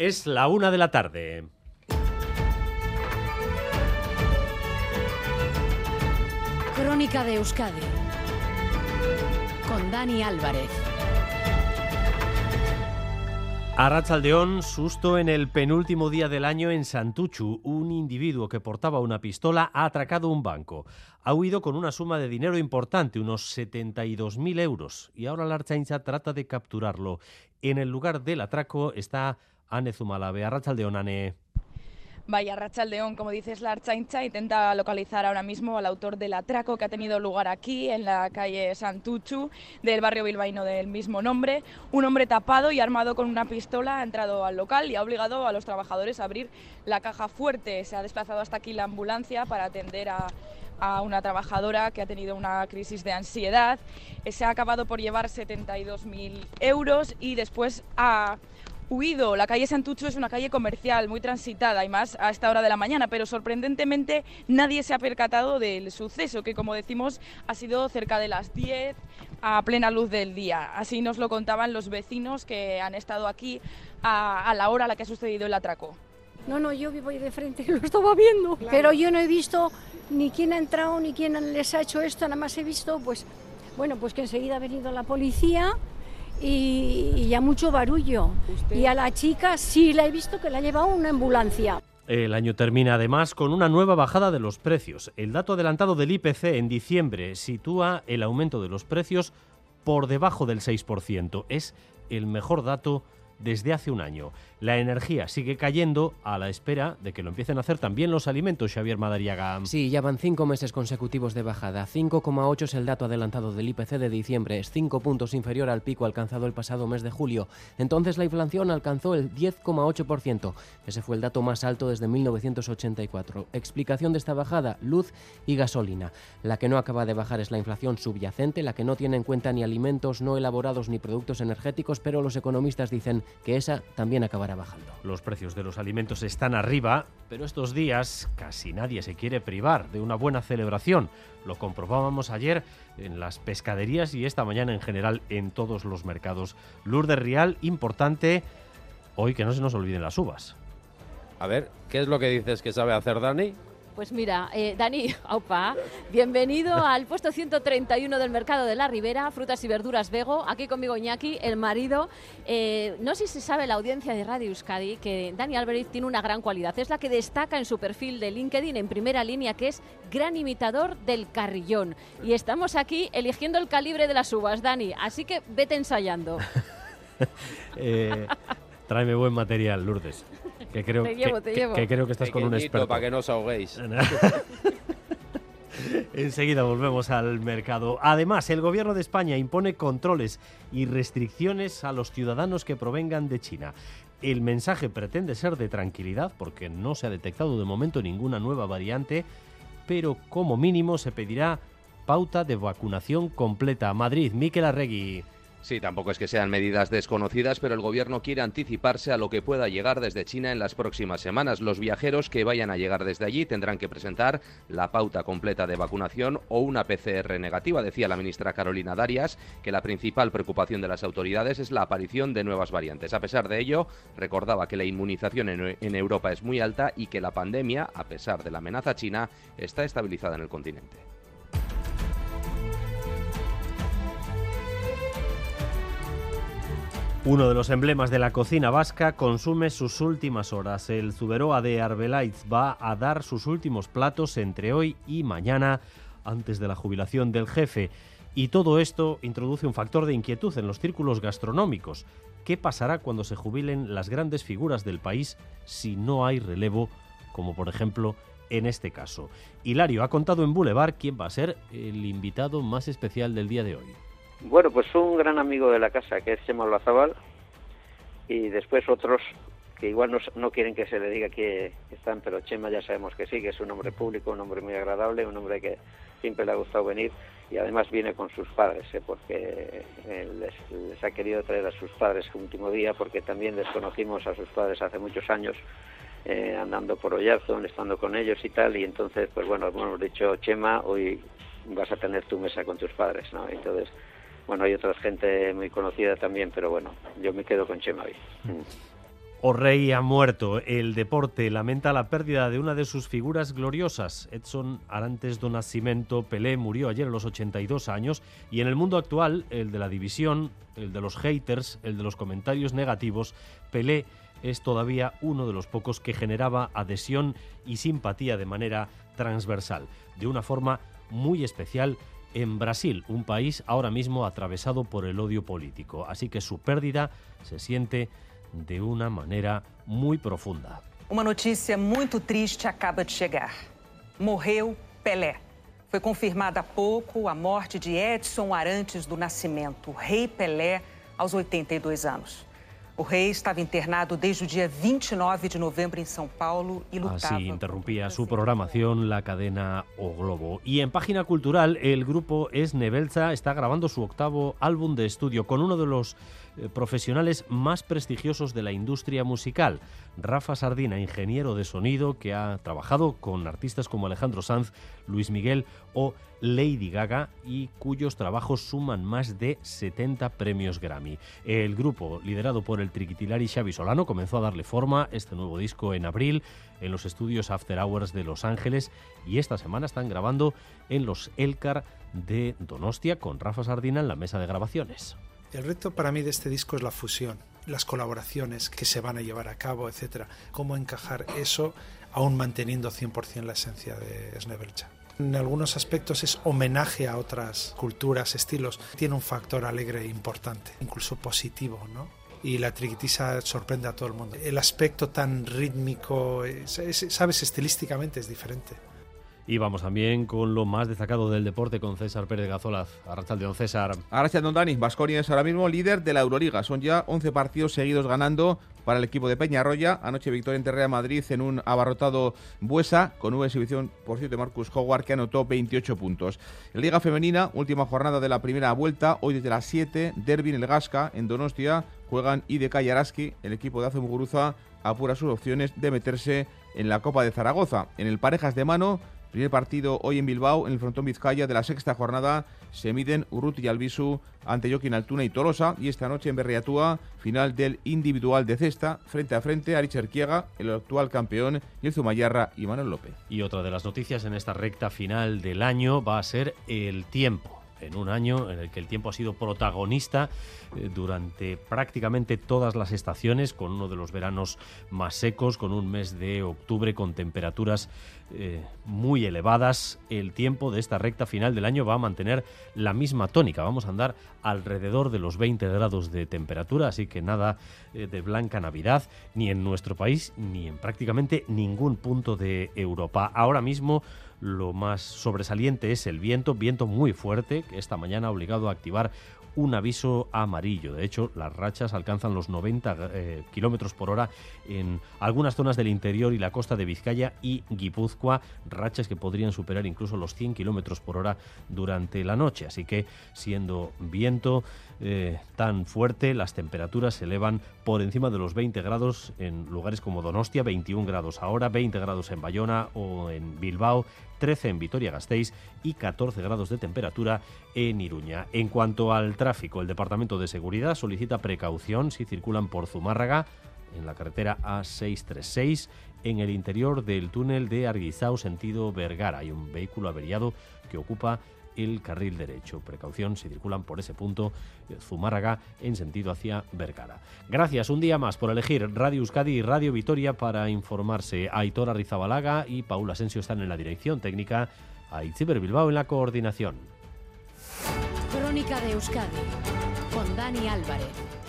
Es la una de la tarde. Crónica de Euskadi con Dani Álvarez. Arrachaldeón, susto en el penúltimo día del año en Santuchu. Un individuo que portaba una pistola ha atracado un banco. Ha huido con una suma de dinero importante, unos 72.000 euros. Y ahora la Archaincha trata de capturarlo. En el lugar del atraco está Ane Zumalave. Arrachaldeón, Ane. Vaya León, como dices, la Archaincha intenta localizar ahora mismo al autor del atraco que ha tenido lugar aquí, en la calle Santuchu, del barrio bilbaíno del mismo nombre. Un hombre tapado y armado con una pistola ha entrado al local y ha obligado a los trabajadores a abrir la caja fuerte. Se ha desplazado hasta aquí la ambulancia para atender a, a una trabajadora que ha tenido una crisis de ansiedad. Se ha acabado por llevar 72.000 euros y después ha huido. La calle Santucho es una calle comercial muy transitada y más a esta hora de la mañana, pero sorprendentemente nadie se ha percatado del suceso, que como decimos ha sido cerca de las 10 a plena luz del día. Así nos lo contaban los vecinos que han estado aquí a, la hora a la que ha sucedido el atraco. No, no, yo vivo ahí de frente, lo estaba viendo, pero yo no he visto ni quién ha entrado ni quién les ha hecho esto, nada más he visto, pues, bueno, pues que enseguida ha venido la policía y, ya mucho barullo. Y a la chica sí la he visto que la ha llevado una ambulancia. El año termina además con una nueva bajada de los precios. El dato adelantado del IPC en diciembre sitúa el aumento de los precios por debajo del 6%. Es el mejor dato desde hace un año. La energía sigue cayendo a la espera de que lo empiecen a hacer también los alimentos, Xavier Madariaga. Sí, ya van cinco meses consecutivos de bajada. 5,8 es el dato adelantado del IPC de diciembre. Es cinco puntos inferior al pico alcanzado el pasado mes de julio. Entonces la inflación alcanzó el 10,8%. Ese fue el dato más alto desde 1984. Explicación de esta bajada, luz y gasolina. La que no acaba de bajar es la inflación subyacente, la que no tiene en cuenta ni alimentos no elaborados ni productos energéticos, pero los economistas dicen que esa también acabará bajando. Los precios de los alimentos están arriba, pero estos días casi nadie se quiere privar de una buena celebración. Lo comprobábamos ayer en las pescaderías y esta mañana en general en todos los mercados. Lourdes Real, importante, hoy que no se nos olviden las uvas. A ver, ¿qué es lo que dices que sabe hacer Dani? Pues mira, eh, Dani, opa, bienvenido al puesto 131 del mercado de la Ribera, frutas y verduras Vego. Aquí conmigo Iñaki, el marido. Eh, no sé si sabe la audiencia de Radio Euskadi que Dani Álvarez tiene una gran cualidad. Es la que destaca en su perfil de LinkedIn en primera línea, que es gran imitador del carrillón. Y estamos aquí eligiendo el calibre de las uvas, Dani. Así que vete ensayando. eh, tráeme buen material, Lourdes. Que creo, que, creo que estás con un experto. para que no os ahoguéis. Enseguida volvemos al mercado. Además, el gobierno de España impone controles y restricciones a los ciudadanos que provengan de China. El mensaje pretende ser de tranquilidad porque no se ha detectado de momento ninguna nueva variante, pero como mínimo se pedirá pauta de vacunación completa. Madrid, Miquel Arregui. Sí, tampoco es que sean medidas desconocidas, pero el gobierno quiere anticiparse a lo que pueda llegar desde China en las próximas semanas. Los viajeros que vayan a llegar desde allí tendrán que presentar la pauta completa de vacunación o una PCR negativa. Decía la ministra Carolina Darias que la principal preocupación de las autoridades es la aparición de nuevas variantes. A pesar de ello, recordaba que la inmunización en, Europa es muy alta y que la pandemia, a pesar de la amenaza china, está estabilizada en el continente. Uno de los emblemas de la cocina vasca consume sus últimas horas. El Zuberoa de Arbelaitz va a dar sus últimos platos entre hoy y mañana antes de la jubilación del jefe. Y todo esto introduce un factor de inquietud en los círculos gastronómicos. ¿Qué pasará cuando se jubilen las grandes figuras del país si no hay relevo, como por ejemplo en este caso? Hilario ha contado en Boulevard quién va a ser el invitado más especial del día de hoy. Bueno, pues un gran amigo de la casa, que es Chema Olazabal, y después otros que igual no, quieren que se le diga que están, pero Chema ya sabemos que sí, que es un hombre público, un hombre muy agradable, un hombre que siempre le ha gustado venir y además viene con sus padres, ¿eh? porque les, ha querido traer a sus padres el último día, porque también desconocimos a sus padres hace muchos años, eh, andando por Oyarzón, estando con ellos y tal, y entonces, pues bueno, hemos dicho, Chema, hoy vas a tener tu mesa con tus padres, ¿no? Entonces, bueno, hay otra gente muy conocida también, pero bueno, yo me quedo con Chema hoy. O'Reilly ha muerto. El deporte lamenta la pérdida de una de sus figuras gloriosas. Edson Arantes do Nascimento Pelé murió ayer a los 82 años y en el mundo actual, el de la división, el de los haters, el de los comentarios negativos, Pelé es todavía uno de los pocos que generaba adhesión y simpatía de manera transversal, de una forma muy especial en Brasil, un país ahora mismo atravesado por el odio político. Así que su pérdida se siente de uma maneira muito profunda. Uma notícia muito triste acaba de chegar. Morreu Pelé. Foi confirmada há pouco a morte de Edson Arantes do Nascimento, rei Pelé, aos 82 anos. O rei estava internado desde o dia 29 de novembro em São Paulo e lutava. Así interrumpía su programación la cadena O Globo. Y en página cultural, el grupo Es Nebelza está grabando su octavo álbum de estudio con uno de los eh, profesionales más prestigiosos de la industria musical. Rafa Sardina, ingeniero de sonido que ha trabajado con artistas como Alejandro Sanz, Luis Miguel o Lady Gaga y cuyos trabajos suman más de 70 premios Grammy. El grupo, liderado por el triquitilari Xavi Solano, comenzó a darle forma este nuevo disco en abril en los estudios After Hours de Los Ángeles y esta semana están grabando en los Elcar de Donostia con Rafa Sardina en la mesa de grabaciones. El reto para mí de este disco es la fusión, las colaboraciones que se van a llevar a cabo, etcétera. Cómo encajar eso aún manteniendo 100% la esencia de Snebelcha. En algunos aspectos es homenaje a otras culturas, estilos. Tiene un factor alegre importante, incluso positivo, ¿no? y la triquitisa sorprende a todo el mundo. El aspecto tan rítmico, sabes, estilísticamente es diferente. Y vamos también con lo más destacado del deporte con César Pérez Gazolaz. de don César. Arrachal don Dani. Vasconia es ahora mismo líder de la Euroliga. Son ya 11 partidos seguidos ganando para el equipo de Peñarroya. Anoche victoria en Terrea Madrid en un abarrotado Buesa con una exhibición, por cierto, de Marcus Howard que anotó 28 puntos. En Liga Femenina, última jornada de la primera vuelta. Hoy desde las 7, Derby en el Gasca, en Donostia. Juegan IDK y Araski. El equipo de Azemuguruza apura sus opciones de meterse en la Copa de Zaragoza. En el Parejas de Mano Primer partido hoy en Bilbao, en el frontón Vizcaya de la sexta jornada. Se miden Urruti y Albisu ante Joaquín Altuna y Tolosa. Y esta noche en Berriatúa, final del individual de cesta, frente a frente a Richard el actual campeón, y el Zumayarra y Manuel López. Y otra de las noticias en esta recta final del año va a ser el tiempo en un año en el que el tiempo ha sido protagonista eh, durante prácticamente todas las estaciones, con uno de los veranos más secos, con un mes de octubre con temperaturas eh, muy elevadas. El tiempo de esta recta final del año va a mantener la misma tónica. Vamos a andar alrededor de los 20 grados de temperatura, así que nada eh, de blanca Navidad, ni en nuestro país, ni en prácticamente ningún punto de Europa. Ahora mismo lo más sobresaliente es el viento, viento muy fuerte, que esta mañana ha obligado a activar un aviso amarillo. De hecho, las rachas alcanzan los 90 eh, kilómetros por hora en algunas zonas del interior y la costa de Vizcaya y Guipúzcoa, rachas que podrían superar incluso los 100 kilómetros por hora durante la noche. Así que, siendo viento eh, tan fuerte, las temperaturas se elevan por encima de los 20 grados en lugares como Donostia, 21 grados ahora, 20 grados en Bayona o en Bilbao, 13 en Vitoria-Gasteiz y 14 grados de temperatura en Iruña. En cuanto al tráfico, el Departamento de Seguridad solicita precaución si circulan por Zumárraga en la carretera A636 en el interior del túnel de Arguizao sentido Vergara. Hay un vehículo averiado que ocupa el carril derecho. Precaución si circulan por ese punto Zumárraga en sentido hacia Vergara. Gracias un día más por elegir Radio Euskadi y Radio Vitoria para informarse. Aitor Arrizabalaga y Paula Asensio están en la dirección técnica. Aitziber Bilbao en la coordinación. Crónica de Euskadi con Dani Álvarez.